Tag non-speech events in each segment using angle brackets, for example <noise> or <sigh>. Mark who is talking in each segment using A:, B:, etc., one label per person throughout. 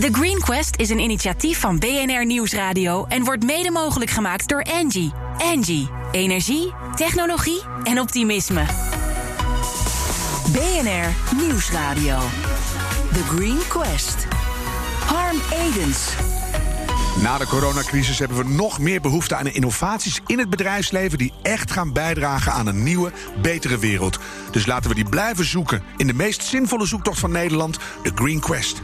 A: The Green Quest is een initiatief van BNR Nieuwsradio en wordt mede mogelijk gemaakt door Angie. Angie, energie, technologie en optimisme. BNR Nieuwsradio. The Green Quest. Harm Edens.
B: Na de coronacrisis hebben we nog meer behoefte aan innovaties in het bedrijfsleven die echt gaan bijdragen aan een nieuwe, betere wereld. Dus laten we die blijven zoeken in de meest zinvolle zoektocht van Nederland, de Green Quest.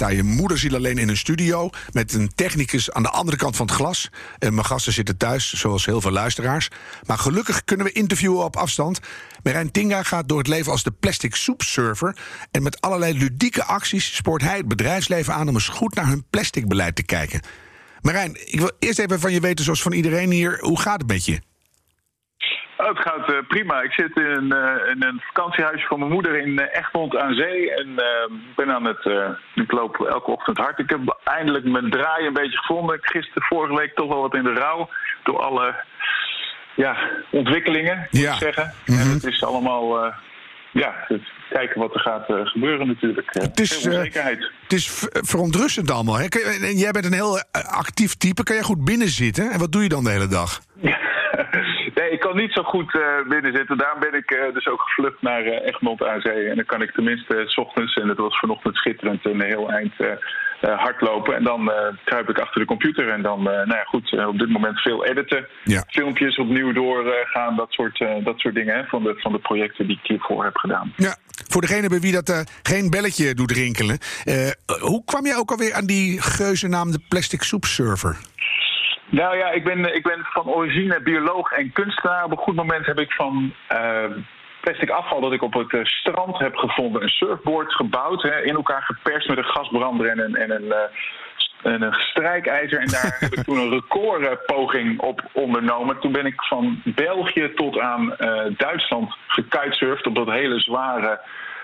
B: Sta je moederziel alleen in een studio met een technicus aan de andere kant van het glas. En mijn gasten zitten thuis, zoals heel veel luisteraars. Maar gelukkig kunnen we interviewen op afstand. Merijn Tinga gaat door het leven als de plastic soepserver. En met allerlei ludieke acties spoort hij het bedrijfsleven aan om eens goed naar hun plasticbeleid te kijken. Marijn, ik wil eerst even van je weten, zoals van iedereen hier, hoe gaat het met je?
C: Oh, het gaat uh, prima. Ik zit in een, uh, in een, vakantiehuisje van mijn moeder in uh, Egmond aan Zee. En ben aan het. ik loop elke ochtend hard. Ik heb eindelijk mijn draai een beetje gevonden. Gisteren, vorige week toch wel wat in de rouw. Door alle ja, ontwikkelingen, moet ja. ik zeggen. Mm -hmm. En het is allemaal. ja, het kijken wat er gaat gebeuren natuurlijk.
B: Het is,
C: onzekerheid.
B: het is verontrustend allemaal. Hè? Jij bent een heel actief type. Kan jij goed binnenzitten? En wat doe je dan de hele dag? <laughs>
C: Nee, ik kan niet zo goed uh, binnen zitten. Daarom ben ik uh, dus ook gevlucht naar uh, Egmond aan Zee. En dan kan ik tenminste s ochtends, en het was vanochtend schitterend, een heel eind hardlopen. En dan kruip ik achter de computer. En dan, nou ja, goed, op dit moment veel editen.
B: Ja.
C: Filmpjes opnieuw doorgaan, dat, soort, dat soort dingen hè, van, de, van de projecten die ik hiervoor heb gedaan.
B: Ja, voor degene bij wie dat geen belletje doet rinkelen. hoe kwam je ook alweer aan die geuze naam de Plastic Soup Server?
C: Nou ja, ik ben, ik ben van origine bioloog en kunstenaar. Op een goed moment heb ik van uh, plastic afval dat ik op het uh, strand heb gevonden... een surfboard gebouwd, hè, in elkaar geperst met een gasbrander en een, en een, uh, en een strijkijzer. En daar heb ik toen een recordpoging op ondernomen. Toen ben ik van België tot aan Duitsland gekitesurfd op dat hele zware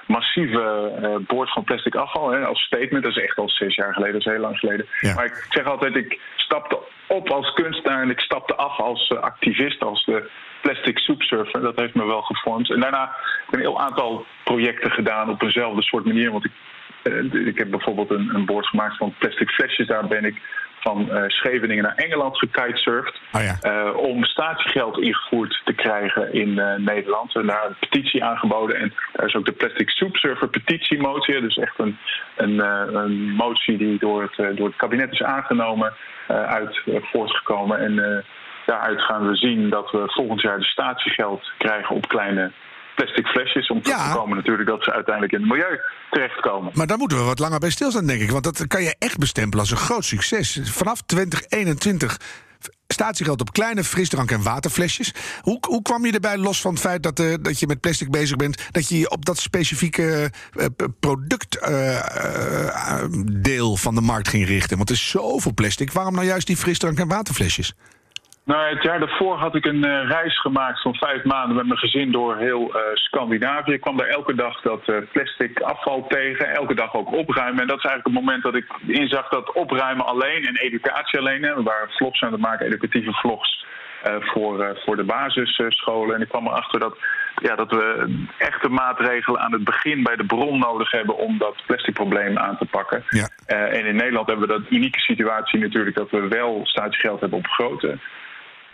C: massieve uh, boord van plastic afval hè, als statement. Dat is echt al zes jaar geleden, dat is heel lang geleden.
B: Ja.
C: Maar ik zeg altijd, ik stapte op als kunstenaar en ik stapte af als uh, activist, als de plastic soepsurfer. Dat heeft me wel gevormd. En daarna heb ik een heel aantal projecten gedaan op eenzelfde soort manier. Want ik, uh, ik heb bijvoorbeeld een, een boord gemaakt van plastic flesjes. Daar ben ik van uh, Scheveningen naar Engeland gekitesurfd.
B: Oh ja.
C: uh, om statiegeld ingevoerd te krijgen in uh, Nederland. En daar een petitie aangeboden. En daar is ook de Plastic Soup Server petitiemotie. Dus echt een, een, een motie die door het, door het kabinet is aangenomen. uit voortgekomen. En daaruit gaan we zien dat we volgend jaar de statiegeld krijgen op kleine plastic flesjes. Om te
B: Ja.
C: voorkomen natuurlijk dat ze uiteindelijk in het milieu terechtkomen.
B: Maar daar moeten we wat langer bij stilstaan, denk ik. Want dat kan je echt bestempelen als een groot succes. Vanaf 2021 statiegeld op kleine frisdrank- en waterflesjes. Hoe, hoe kwam je erbij, los van het feit dat, eh, dat je met plastic bezig bent... dat je je op dat specifieke eh, productdeel van de markt ging richten? Want er is zoveel plastic. Waarom nou juist die frisdrank- en waterflesjes?
C: Nou, het jaar daarvoor had ik een uh, reis gemaakt van vijf maanden met mijn gezin door heel uh, Scandinavië. Ik kwam daar elke dag dat uh, plastic afval tegen, elke dag ook opruimen. En dat is eigenlijk het moment dat ik inzag dat opruimen alleen en educatie alleen, hè, we waren vlogs aan het maken, educatieve vlogs. voor, voor de basisscholen. En ik kwam erachter dat, ja, dat we echte maatregelen aan het begin bij de bron nodig hebben om dat plastic probleem aan te pakken.
B: Ja.
C: en in Nederland hebben we dat unieke situatie natuurlijk dat we wel statiegeld hebben op grote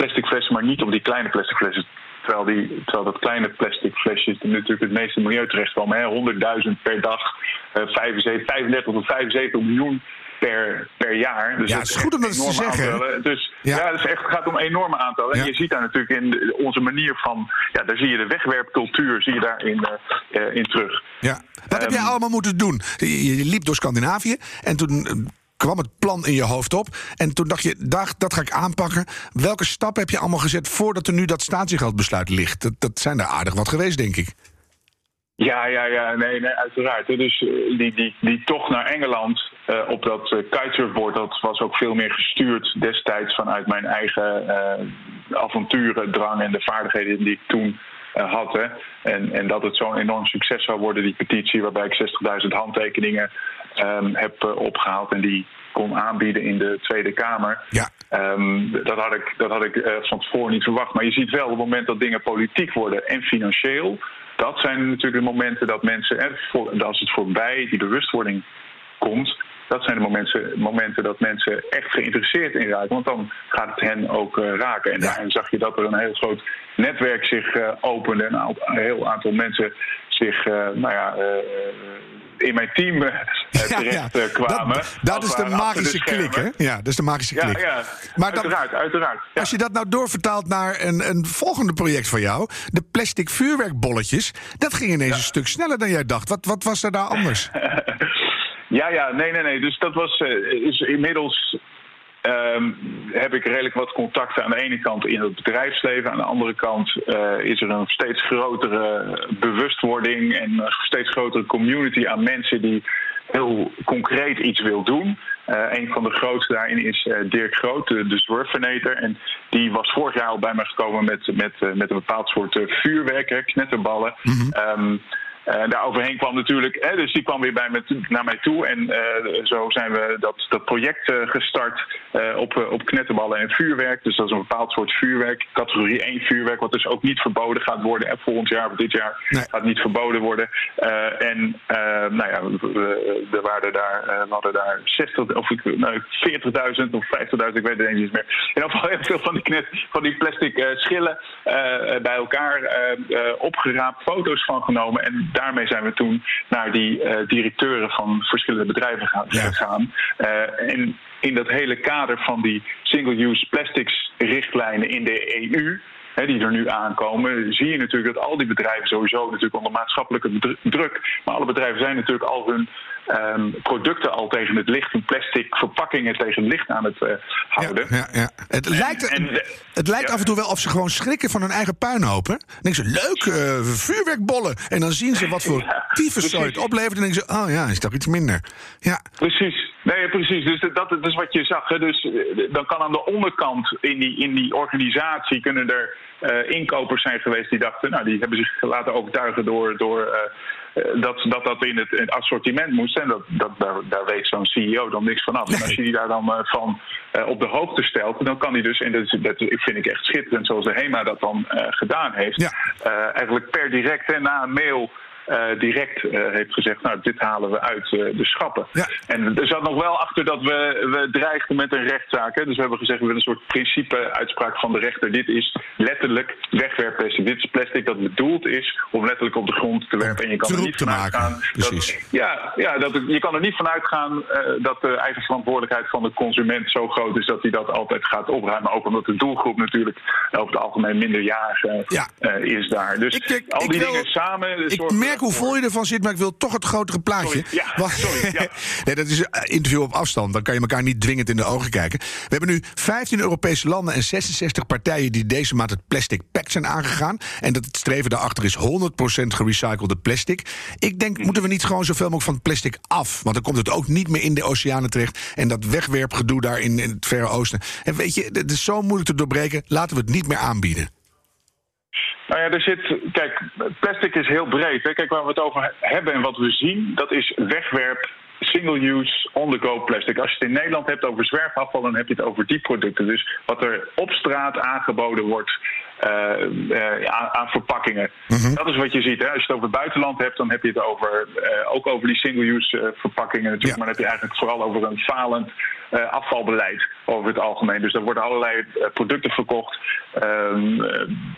C: plastic flessen, maar niet op die kleine plastic flessen. Terwijl, die, terwijl dat kleine plastic flesjes natuurlijk het meeste milieu terechtkomen. 100.000 per dag, uh, 75, 35 tot 75 miljoen per, per jaar. Dus
B: Ja, het is goed om dat te zeggen,
C: Aantallen. Dus
B: Ja.
C: ja, het gaat om enorme aantallen.
B: Ja.
C: En je ziet daar natuurlijk in de- onze manier van... Ja, daar zie je de wegwerpcultuur zie je daarin eh, in terug.
B: Ja. Wat heb jij
C: Ehm,
B: allemaal moeten doen? Je, je liep door Scandinavië en toen eh, kwam het plan in je hoofd op. En toen dacht je, dag, dat ga ik aanpakken. Welke stappen heb je allemaal gezet voordat er nu dat statiegeldbesluit ligt? Dat, dat zijn er aardig wat geweest, denk ik.
C: Ja, ja, ja, nee, nee uiteraard. Dus eh, die, die, die tocht naar Engeland eh, op dat eh, kitesurfboard, dat was ook veel meer gestuurd destijds vanuit mijn eigen avonturen, drang en de vaardigheden die ik toen eh, had. Hè. En, en dat het zo'n enorm succes zou worden, die petitie, waarbij ik 60.000 handtekeningen ehm, heb eh, opgehaald en die kon aanbieden in de Tweede Kamer.
B: Ja.
C: Ehm, dat had ik, dat had ik eh, van tevoren niet verwacht. Maar je ziet wel op het moment dat dingen politiek worden en financieel, dat zijn natuurlijk de momenten dat mensen, als het voorbij die bewustwording komt, dat zijn de momenten, momenten dat mensen echt geïnteresseerd in raken. Want dan gaat het hen ook uh, raken. En ja. daarin zag je dat er een heel groot netwerk zich uh, opende. En een heel aantal mensen zich, uh, nou ja in mijn team <laughs> terecht ja, kwamen.
B: Dat, dat is de magische klik, hè? Ja, dat is de magische klik.
C: Ja, ja. Maar uiteraard, uiteraard.
B: Als je dat nou doorvertaalt naar een, een volgende project van jou... de plastic vuurwerkbolletjes... dat ging ineens een stuk sneller dan jij dacht. Wat, wat was er daar anders? <laughs>
C: Ja, ja, nee, nee, nee. Dus dat was uh, is inmiddels. Um, heb ik redelijk wat contacten aan de ene kant in het bedrijfsleven. Aan de andere kant uh, is er een steeds grotere bewustwording en een steeds grotere community aan mensen die heel concreet iets wil doen. Uh, een van de grootste daarin is uh, Dirk Groot, de, de. En die was vorig jaar al bij me gekomen met, met, uh, met een bepaald soort vuurwerk, knetterballen. Mm -hmm. um, uh, daar overheen kwam natuurlijk, hè, dus die kwam weer bij me, naar mij toe. En uh, zo zijn we dat, dat project uh, gestart op, op knetterballen en vuurwerk. Dus dat is een bepaald soort vuurwerk, categorie 1 vuurwerk, wat dus ook niet verboden gaat worden. En volgend jaar of dit jaar nee. gaat niet verboden worden. en nou ja, we, we, waren daar, we hadden daar 60, of nou, 40.000 of 50.000, ik weet het niet meer. <laughs> In ieder geval heel veel van die, knet, van die plastic schillen bij elkaar opgeraapt, foto's van genomen. En daarmee zijn we toen naar die uh, directeuren van verschillende bedrijven gaan, ja. gegaan. Uh, en in dat hele kader van die single-use plastics richtlijnen in de EU hè, die er nu aankomen, zie je natuurlijk dat al die bedrijven sowieso natuurlijk onder maatschappelijke druk, maar alle bedrijven zijn natuurlijk al hun um, producten al tegen het licht, hun plastic verpakkingen tegen het licht aan het uh, houden.
B: Ja, ja, ja. Het, en, lijkt, en, het lijkt af en toe wel of ze gewoon schrikken van hun eigen puinhopen. Dan denken ze, leuk, uh, vuurwerkbollen. En dan zien ze wat voor ja, tyfuszooi het oplevert. En denken ze, oh ja, is toch iets minder. Ja.
C: Precies. Nee, precies. Dus dat, dat is wat je zag. Hè. Dus dan kan aan de onderkant in die, in die organisatie kunnen er uh, inkopers zijn geweest die dachten, nou, die hebben zich laten overtuigen door, door uh, dat, dat dat in het, in het, assortiment moest. En dat, dat, daar, daar weet zo'n CEO dan niks van af. En als je die daar dan uh, van op de hoogte stelt, dan kan hij dus, en dat, dat vind ik echt schitterend zoals de HEMA dat dan gedaan heeft, ja. eigenlijk per direct na een mail direct uh, heeft gezegd, nou, dit halen we uit uh, de schappen. Ja. En er zat nog wel achter dat we, we dreigden met een rechtszaak. Hè. Dus we hebben gezegd, we willen een soort principe-uitspraak van de rechter. Dit is letterlijk wegwerpplastic. Dit is plastic dat bedoeld is om letterlijk op de grond te werpen. En je kan er niet vanuit gaan. Dat, ja, ja dat, je kan er niet vanuit gaan dat de eigen verantwoordelijkheid van de consument zo groot is dat hij dat altijd gaat opruimen. Ook omdat de doelgroep natuurlijk over het algemeen minderjarig ja. is daar. Dus ik, ik, al die dingen wil, samen.
B: Ik merk hoe vol je ervan zit, maar ik wil toch het grotere plaatje.
C: Sorry, ja, sorry, ja. <laughs>
B: nee, dat is een interview op afstand. Dan kan je elkaar niet dwingend in de ogen kijken. We hebben nu 15 Europese landen en 66 partijen die deze maand het plastic pact zijn aangegaan. En dat het streven daarachter is 100% gerecyclede plastic. Ik denk, moeten we niet gewoon zoveel mogelijk van plastic af? Want dan komt het ook niet meer in de oceanen terecht. En dat wegwerpgedoe daar in, in het Verre Oosten. En weet je, het is zo moeilijk te doorbreken. Laten we het niet meer aanbieden.
C: Nou ja, er zit. Kijk, plastic is heel breed. Hè. Kijk, waar we het over hebben en wat we zien, dat is wegwerp single-use, on-the-go plastic. Als je het in Nederland hebt over zwerfafval, dan heb je het over die producten. Dus wat er op straat aangeboden wordt aan, aan, verpakkingen. Mm-hmm. Dat is wat je ziet. Hè. Als je het over het buitenland hebt, dan heb je het over, uh, ook over die single-use verpakkingen natuurlijk. Ja. Maar dan heb je eigenlijk vooral over een falend afvalbeleid over het algemeen. Dus er worden allerlei producten verkocht um,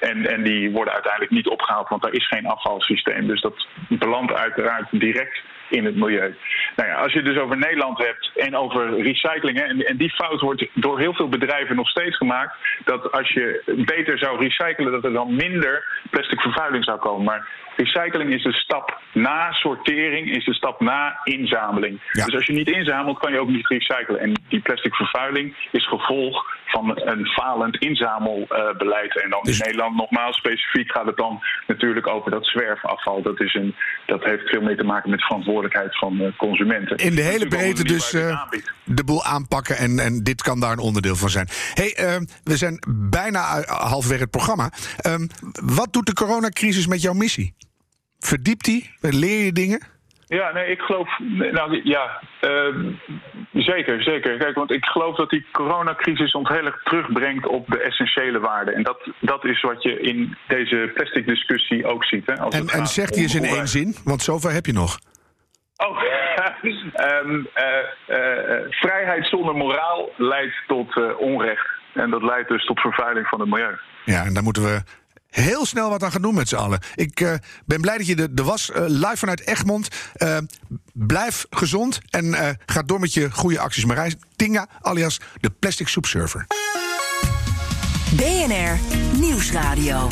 C: en, en die worden uiteindelijk niet opgehaald, want er is geen afvalsysteem. Dus dat belandt uiteraard direct in het milieu. Nou ja, als je het dus over Nederland hebt en over recycling, en, en, die fout wordt door heel veel bedrijven nog steeds gemaakt, dat als je beter zou recyclen, dat er dan minder plastic vervuiling zou komen. Maar recycling is de stap na sortering, is de stap na inzameling. Ja. Dus als je niet inzamelt, kan je ook niet recyclen. En die plastic vervuiling is gevolg van een falend inzamelbeleid. en dan dus... in Nederland nogmaals specifiek gaat het dan natuurlijk over dat zwerfafval. Dat, is een, dat heeft veel mee te maken met verantwoordelijkheid van uh, consumenten.
B: In de hele breedte dus uh, de boel aanpakken en, en dit kan daar een onderdeel van zijn. hey, uh, we zijn bijna halverwege het programma. wat doet de coronacrisis met jouw missie? Verdiept die? Leer je dingen?
C: Ja, nee, ik geloof. Nou ja, uh, zeker, zeker. Kijk, want ik geloof dat die coronacrisis ons heel erg terugbrengt op de essentiële waarden. En dat, dat is wat je in deze plastic discussie ook ziet. Hè,
B: als en, en zegt hij eens in één zin, want zover heb je nog.
C: Oh, um, uh, uh, vrijheid zonder moraal leidt tot onrecht. En dat leidt dus tot vervuiling van het milieu.
B: Ja, en daar moeten we heel snel wat aan gaan doen met z'n allen. Ik uh, ben blij dat je de, was uh, live vanuit Egmond. Uh, blijf gezond en ga door met je goede acties. Marij Tinga, alias de Plastic Soup Server.
A: BNR Nieuwsradio.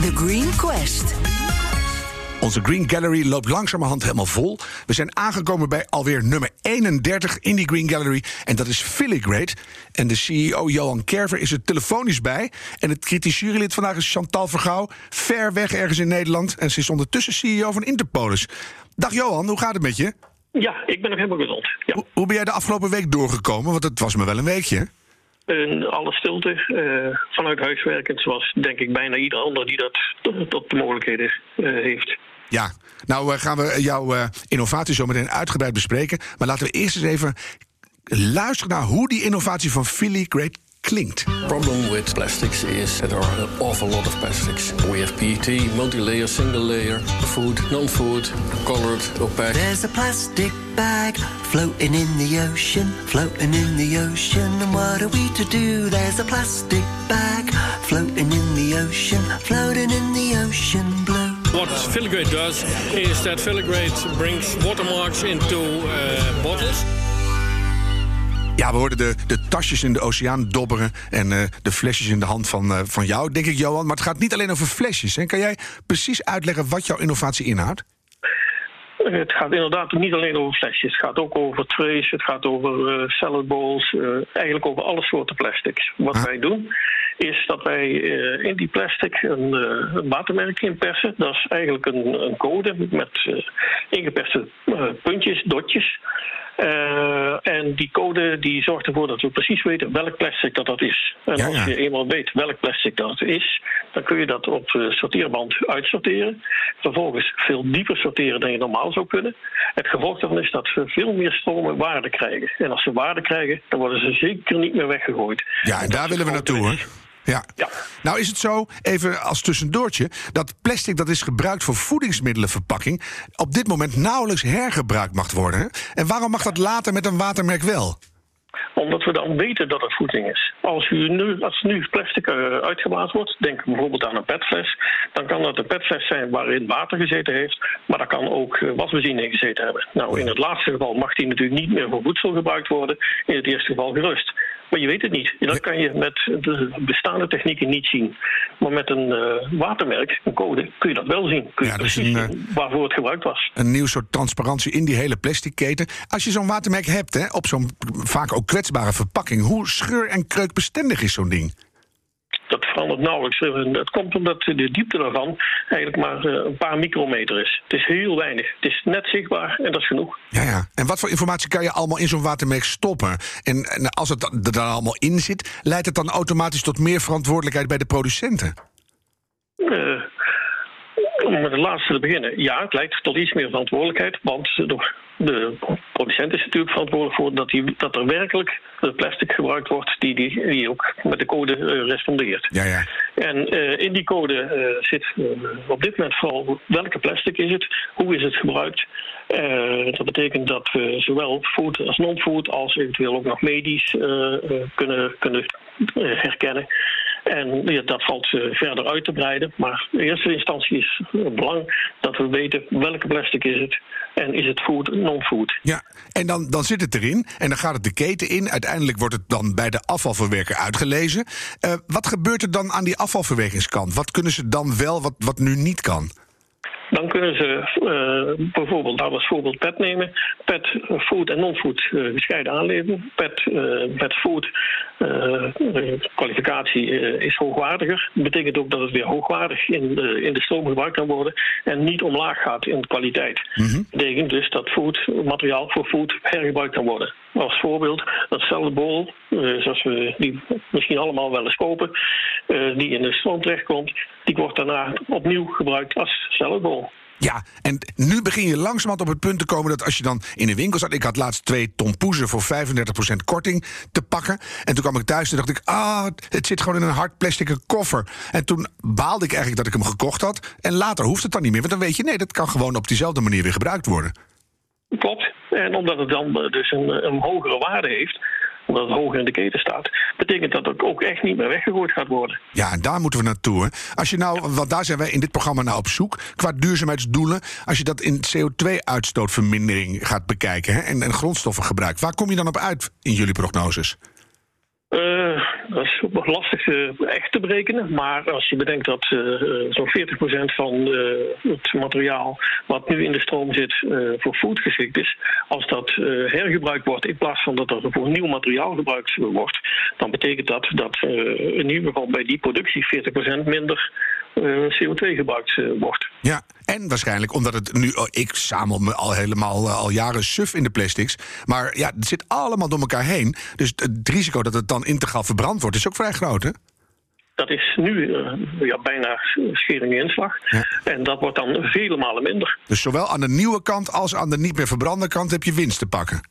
A: The Green Quest.
B: Onze Green Gallery loopt langzamerhand helemaal vol. We zijn aangekomen bij alweer nummer 31 in die Green Gallery. En dat is Filigrade. En de CEO Johan Kerver is er telefonisch bij. En het kritisch jurylid vandaag is Chantal Vergouw. Ver weg ergens in Nederland. En ze is ondertussen CEO van Interpolis. Dag Johan, hoe gaat het met je?
D: Ja, ik ben nog helemaal gezond. Ja.
B: Hoe, ben jij de afgelopen week doorgekomen? Want het was me wel een weekje.
D: In alle stilte, uh, vanuit huis werkend, zoals denk ik bijna ieder ander die dat tot, de mogelijkheden uh, heeft.
B: Ja, nou uh, gaan we jouw uh, innovatie zo meteen uitgebreid bespreken. Maar laten we eerst eens even luisteren naar hoe die innovatie van Philly Great klinkt.
E: Problem with plastics is that there are an awful lot of plastics. We have PET, multi-layer, single layer, food, non-food, colored, opaque.
F: There's a plastic bag floating in the ocean, floating in the ocean. And what are we to do? There's a plastic bag floating in the ocean, floating in the ocean blue.
G: What Filigrade does is that Filigrade brings watermarks into uh, bottles.
B: Ja, we hoorden de, de tasjes in de oceaan dobberen en uh, de flesjes in de hand van, uh, van jou, denk ik, Johan. Maar het gaat niet alleen over flesjes. Hè? Kan jij precies uitleggen wat jouw innovatie inhoudt?
D: Het gaat inderdaad niet alleen over flesjes. Het gaat ook over trays, het gaat over uh, salad bowls, uh, eigenlijk over alle soorten plastics. Wat wij doen is dat wij uh, in die plastic een, een, watermerk inpersen. Dat is eigenlijk een, een code met ingeperste puntjes, dotjes. Uh, en die code die zorgt ervoor dat we precies weten welk plastic dat, dat is. En ja, ja. als je eenmaal weet welk plastic dat is, dan kun je dat op sorteerband uitsorteren. Vervolgens veel dieper sorteren dan je normaal zou kunnen. Het gevolg daarvan is dat we veel meer stromen waarde krijgen. En als ze waarde krijgen, dan worden ze zeker niet meer weggegooid.
B: Ja, en daar willen we naartoe hoor. Ja. ja. Nou is het zo, even als tussendoortje, dat plastic dat is gebruikt voor voedingsmiddelenverpakking op dit moment nauwelijks hergebruikt mag worden. En waarom mag dat later met een watermerk wel?
D: Omdat we dan weten dat het voeding is. Als, u nu, als nu plastic uh, uitgeblazen wordt, denk bijvoorbeeld aan een petfles, dan kan dat een petfles zijn waarin water gezeten heeft, maar dat kan ook uh, wasbenzine in gezeten hebben. Nou, in het laatste geval mag die natuurlijk niet meer voor voedsel gebruikt worden, in het eerste geval gerust. Maar je weet het niet. Dat kan je met de bestaande technieken niet zien. Maar met een uh, watermerk, een code, kun je dat wel zien. Kun je ja, precies een, zien waarvoor het gebruikt was.
B: Een nieuw soort transparantie in die hele plastic keten. Als je zo'n watermerk hebt, hè, op zo'n vaak ook kwetsbare verpakking, hoe scheur- en kreukbestendig is zo'n ding?
D: Dat verandert nauwelijks. Dat komt omdat de diepte daarvan eigenlijk maar eh, een paar micrometer is. Het is heel weinig. Het is net zichtbaar en dat is genoeg.
B: Ja, ja. En wat voor informatie kan je allemaal in zo'n watermerk stoppen? En, en als het er dan allemaal in zit, leidt het dan automatisch tot meer verantwoordelijkheid bij de producenten?
D: Uh, om met het laatste te beginnen. Ja, het leidt tot iets meer verantwoordelijkheid. Want de producent is natuurlijk verantwoordelijk voor dat, die, dat er werkelijk plastic gebruikt wordt die, die, die ook met de code uh, respondeert.
B: Ja, ja.
D: En uh, in die code uh, zit op dit moment vooral welke plastic is het, hoe is het gebruikt. dat betekent dat we zowel food als non-food als eventueel ook nog medisch kunnen, kunnen herkennen. En dat valt uh, verder uit te breiden. Maar in eerste instantie is het belang dat we weten welke plastic is het. En is het food, non-food?
B: Ja, en dan, dan zit het erin en dan gaat het de keten in. Uiteindelijk wordt het dan bij de afvalverwerker uitgelezen. Uh, wat gebeurt er dan aan die afvalverwerkingskant? Wat kunnen ze dan wel, wat, wat nu niet kan?
D: Dan kunnen ze uh, bijvoorbeeld, laten we als voorbeeld pet nemen. Pet, food en non-food uh, gescheiden aanleveren. Pet, uh, pet food kwalificatie is hoogwaardiger. Dat betekent ook dat het weer hoogwaardig in de, in de stroom gebruikt kan worden. En niet omlaag gaat in de kwaliteit. Mm -hmm. Dat betekent dus dat food, materiaal voor food hergebruikt kan worden. Als voorbeeld, datzelfde bol, zoals we die misschien allemaal wel eens kopen, die in de stroom terechtkomt, die wordt daarna opnieuw gebruikt als cellenbol.
B: Ja, en nu begin je langzamerhand op het punt te komen dat als je dan in een winkel zat. Ik had laatst twee tompoezen voor 35% korting te pakken. En toen kwam ik thuis en dacht ik, ah, het zit gewoon in een hard plastic koffer. En toen baalde ik eigenlijk dat ik hem gekocht had. En later hoeft het dan niet meer, want dan weet je, nee, dat kan gewoon op diezelfde manier weer gebruikt worden.
D: Klopt. En omdat het dan eh, dus een, een hogere waarde heeft, omdat het hoger in de keten staat, betekent dat het ook echt niet meer weggegooid gaat worden.
B: Ja, en daar moeten we naartoe. Hè. Als je nou, want daar zijn wij in dit programma nou op zoek, qua duurzaamheidsdoelen. Als je dat in CO2-uitstootvermindering gaat bekijken hè, en, en grondstoffengebruik, waar kom je dan op uit in jullie prognoses?
D: Uh, dat is lastig uh, echt te berekenen. Maar als je bedenkt dat uh, zo'n 40% van het materiaal wat nu in de stroom zit voor food geschikt is, als dat hergebruikt wordt in plaats van dat er voor nieuw materiaal gebruikt wordt, dan betekent dat dat in ieder geval bij die productie 40% minder CO2 gebruikt wordt.
B: Ja, en waarschijnlijk omdat het nu. Oh, ik zamel me al helemaal al jaren suf in de plastics. Maar ja, het zit allemaal door elkaar heen. Dus het risico dat het dan integraal verbrand wordt, is ook vrij groot, hè?
D: Dat is nu uh, ja, bijna schering inslag. Ja. En dat wordt dan vele malen minder.
B: Dus zowel aan de nieuwe kant als aan de niet meer verbrande kant heb je winst te pakken.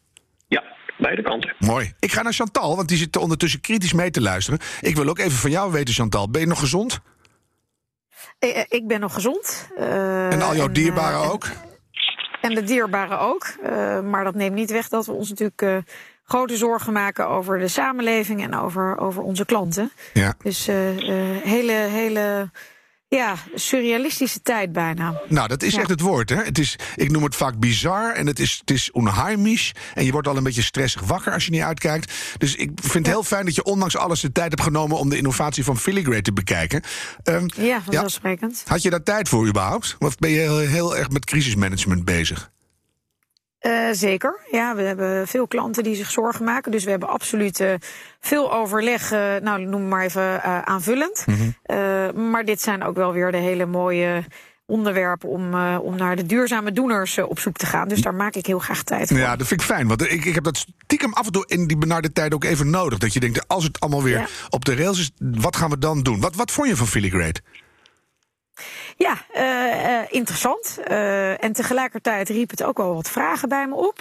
D: Ja, beide kanten.
B: Mooi. Ik ga naar Chantal, want die zit ondertussen kritisch mee te luisteren. Ik wil ook even van jou weten, Chantal. Ben je nog gezond?
H: Ik ben nog gezond.
B: Uh, en al jouw dierbaren uh, ook?
H: En de dierbaren ook. Uh, maar dat neemt niet weg dat we ons natuurlijk grote zorgen maken over de samenleving en over, over onze klanten.
B: Ja.
H: Dus hele, hele ja, surrealistische tijd bijna.
B: Nou, dat is
H: Ja.
B: echt het woord. Hè? Het is, ik noem het vaak bizar en het is, het is onheimisch. En je wordt al een beetje stressig wakker als je niet uitkijkt. Dus ik vind het heel fijn dat je ondanks alles de tijd hebt genomen... om de innovatie van Filigrade te bekijken. Ehm,
H: Ja, vanzelfsprekend.
B: had je daar tijd voor überhaupt? Of ben je heel, heel erg met crisismanagement bezig?
H: Eh, zeker. Ja, we hebben veel klanten die zich zorgen maken. Dus we hebben absoluut eh, veel overleg. eh, nou, noem maar even aanvullend. Eh, maar dit zijn ook wel weer de hele mooie onderwerpen om, om naar de duurzame doeners op zoek te gaan. Dus daar maak ik heel graag tijd voor.
B: Ja, dat vind ik fijn. Want ik, ik heb dat stiekem af en toe in die benarde tijd ook even nodig. Dat je denkt, als het allemaal weer
H: Ja.
B: op de rails is, wat gaan we dan doen? Wat, wat vond je van Filigrade?
H: Ja, eh, eh, interessant. Eh, en tegelijkertijd riep het ook wel wat vragen bij me op.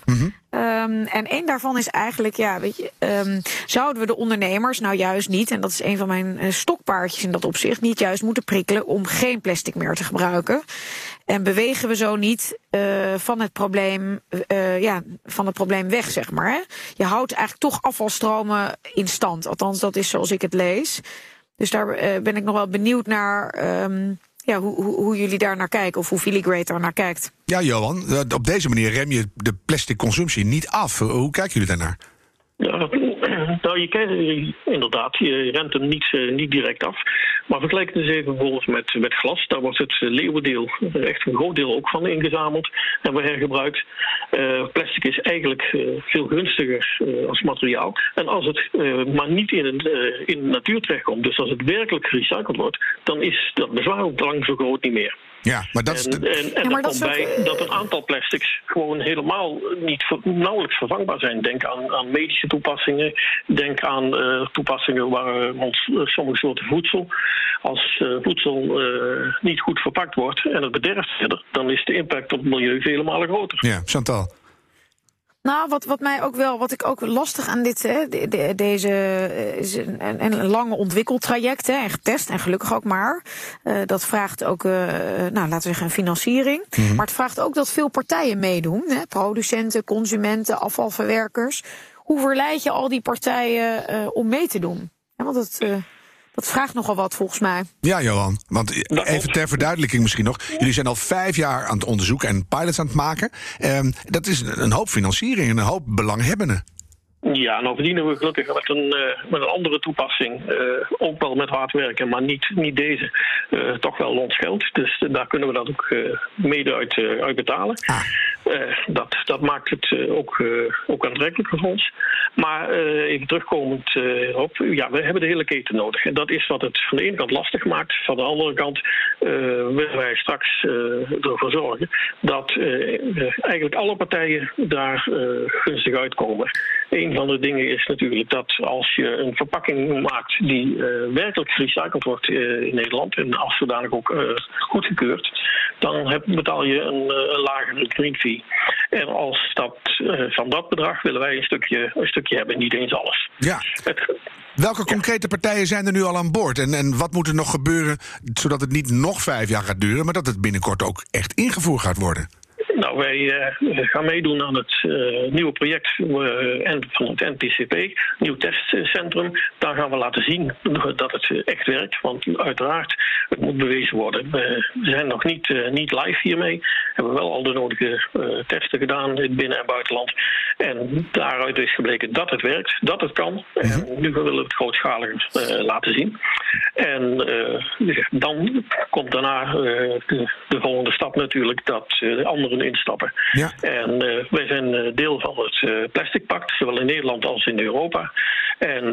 H: Ehm, en één daarvan is eigenlijk, ja, weet je, ehm, zouden we de ondernemers nou juist niet, en dat is een van mijn stokpaardjes in dat opzicht, niet juist moeten prikkelen om geen plastic meer te gebruiken? En bewegen we zo niet eh, van het probleem, eh, ja, van het probleem weg, zeg maar. Hè? Je houdt eigenlijk toch afvalstromen in stand. Althans, dat is zoals ik het lees. Dus daar ben ik nog wel benieuwd naar. ehm, ja, hoe, hoe, hoe jullie daar naar kijken of hoe Filigrade daar naar kijkt.
B: Ja, Johan, eh, op deze manier rem je de plastic consumptie niet af. Hoe kijken jullie daarnaar?
D: Ja, nou, je kijkt inderdaad, je rent hem niet, eh, niet direct af. Maar vergelijk het eens even bijvoorbeeld met, met glas. Daar wordt het eh, leeuwendeel, eh, echt een groot deel ook van ingezameld en weer hergebruikt. Eh, plastic is eigenlijk eh, veel gunstiger eh, als materiaal. En als het eh, maar niet in, een, eh, in de natuur terechtkomt, dus als het werkelijk gerecycled wordt, dan is dat bezwaar ook lang zo groot niet meer.
B: Ja, maar dat is.
D: En,
B: de-
D: en, en
H: Ja, maar
D: er
H: dat
D: komt
H: is ook,
D: bij dat een aantal plastics gewoon helemaal niet nauwelijks vervangbaar zijn. Denk aan, aan medische toepassingen. Denk aan eh, toepassingen waar eh, ons eh, sommige soorten voedsel. Als eh, voedsel eh, niet goed verpakt wordt en het bederft verder, dan is de impact op het milieu vele malen groter.
B: Ja, Chantal.
H: Nou, wat, wat mij ook wel, wat ik ook lastig aan dit, hè, de- de- deze eh, is een, een, een lange ontwikkeltraject, hè, en getest en gelukkig ook maar. Eh, dat vraagt ook, eh, nou, laten we zeggen, een financiering. Maar het vraagt ook dat veel partijen meedoen, hè, producenten, consumenten, afvalverwerkers. Hoe verleid je al die partijen eh, om mee te doen? Ja, want dat, eh, dat vraagt nogal wat volgens mij.
B: Ja, Johan. Want
D: Dat
B: even ter verduidelijking misschien nog. Jullie zijn al vijf jaar aan het onderzoeken en pilots aan het maken. Ehm, dat is een een hoop financiering en een hoop belanghebbenden.
D: Ja, nou verdienen we gelukkig met een, eh, met een andere toepassing. eh, ook wel met hard werken, maar niet, niet deze. eh, toch wel ons geld. Dus daar kunnen we dat ook mede uit, uit betalen. Eh, dat, dat maakt het ook, ook aantrekkelijker voor ons. Maar even terugkomend op, ja, we hebben de hele keten nodig. En dat is wat het van de ene kant lastig maakt. Van de andere kant willen wij straks ervoor zorgen dat eigenlijk alle partijen daar gunstig uitkomen. Een van de dingen is natuurlijk dat als je een verpakking maakt die werkelijk gerecycled wordt in Nederland en als zodanig ook goedgekeurd, dan heb, betaal je een, een lagere green fee. En als dat, van dat bedrag willen wij een stukje, een stukje hebben, niet eens alles.
B: Ja. Het, Welke concrete partijen zijn er nu al aan boord? En, en wat moet er nog gebeuren zodat het niet nog vijf jaar gaat duren, maar dat het binnenkort ook echt ingevoerd gaat worden?
D: Nou, wij uh, gaan meedoen aan het uh, nieuwe project uh, van het NTCP, nieuw testcentrum. Daar gaan we laten zien dat het echt werkt. Want uiteraard, het moet bewezen worden. We zijn nog niet, niet live hiermee. We hebben wel al de nodige testen gedaan in binnen- en buitenland. En daaruit is gebleken dat het werkt, dat het kan. En mhm. nu willen we het grootschalig laten zien. En dan komt daarna de, de, volgende stap natuurlijk dat de anderen instappen. Ja. En uh, wij zijn eh, deel van het uh, Plastic Pact, zowel in Nederland als in Europa. En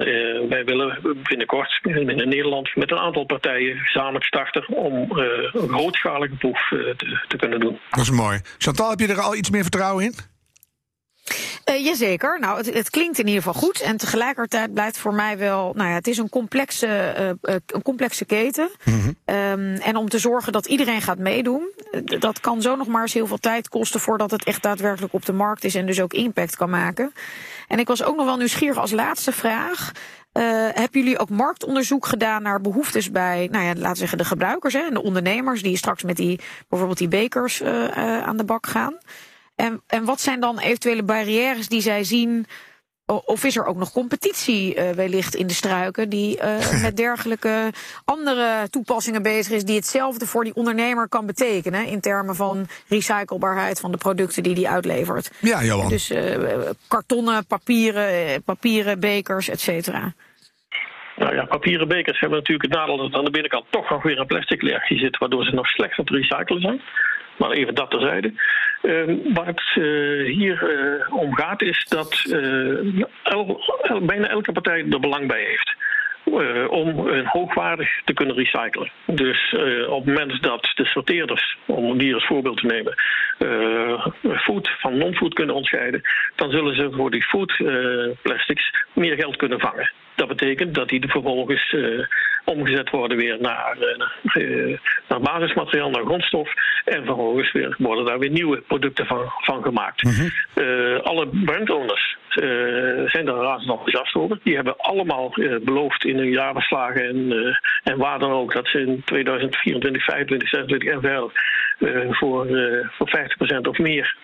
D: wij willen binnenkort in Nederland met een aantal partijen gezamenlijk starten om een grootschalige proef te, te kunnen doen.
B: Dat is mooi. Chantal, heb je er al iets meer vertrouwen in?
H: Uh, jazeker. Nou, het, het, klinkt in ieder geval goed. En tegelijkertijd blijft voor mij wel. Nou ja, het is een complexe, uh, een complexe keten. Mm um, en om te zorgen dat iedereen gaat meedoen. dat kan zo nog maar eens heel veel tijd kosten voordat het echt daadwerkelijk op de markt is en dus ook impact kan maken. En ik was ook nog wel nieuwsgierig als laatste vraag. Uh, hebben jullie ook marktonderzoek gedaan naar behoeftes bij, nou ja, laten we zeggen, de gebruikers hè, en de ondernemers die straks met die, bijvoorbeeld die bekers aan de bak gaan? En, en wat zijn dan eventuele barrières die zij zien? Of is er ook nog competitie uh, wellicht in de struiken die uh, <laughs> met dergelijke andere toepassingen bezig is, die hetzelfde voor die ondernemer kan betekenen in termen van recyclebaarheid van de producten die die uitlevert?
B: Ja, Johan.
H: Dus uh, kartonnen, papieren, papieren, bekers, et cetera.
D: Nou ja, papieren bekers hebben natuurlijk het nadeel dat aan de binnenkant toch nog weer een plastic laagje zit, waardoor ze nog slechter te recyclen zijn. Maar even dat terzijde. Uh, waar het uh, hier uh, om gaat is dat el, bijna elke partij er belang bij heeft. om hoogwaardig te kunnen recyclen. Dus op het moment dat de sorteerders, om hier als voorbeeld te nemen, food van non-food kunnen onderscheiden, dan zullen ze voor die food plastics meer geld kunnen vangen. Dat betekent dat die vervolgens uh, omgezet worden weer naar, uh, naar basismateriaal, naar grondstof. En vervolgens weer, worden daar weer nieuwe producten van, van gemaakt. Mm -hmm. alle brandowners zijn daar razend enthousiast over. Die hebben allemaal beloofd in hun jaarbeslagen en, en waar dan ook dat ze in 2024, 2025, 2026 en verder voor, voor 50% of meer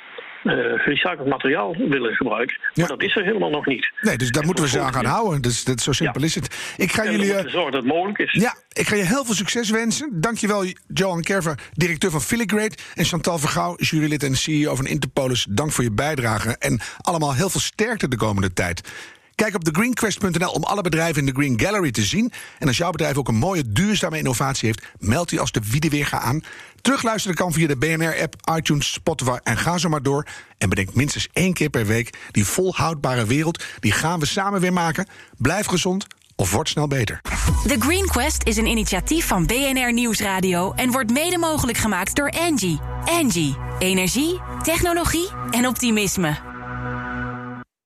D: uh, gerecycled materiaal willen gebruiken. Maar dat is er helemaal nog niet.
B: Nee, dus daar moeten we ze aan gaan houden. Dus, dat, zo simpel is het.
D: Ik ga jullie. Uh, zorgen dat het mogelijk is.
B: Ja, ik ga je heel veel succes wensen. Dankjewel, Johan Kerver, directeur van Filigrade. En Chantal Vergouw, jurylid en CEO van Interpolis. Dank voor je bijdrage. En allemaal heel veel sterkte de komende tijd. Kijk op thegreenquest.nl om alle bedrijven in de Green Gallery te zien. En als jouw bedrijf ook een mooie duurzame innovatie heeft, meld die als de Wiedeweerga aan. Terugluisteren kan via de BNR-app, iTunes, Spotify en ga zo maar door. En bedenk minstens één keer per week: die volhoudbare wereld, die gaan we samen weer maken. Blijf gezond of word snel beter.
A: The Green Quest is een initiatief van BNR Nieuwsradio en wordt mede mogelijk gemaakt door Angie. Angie, energie, technologie en optimisme.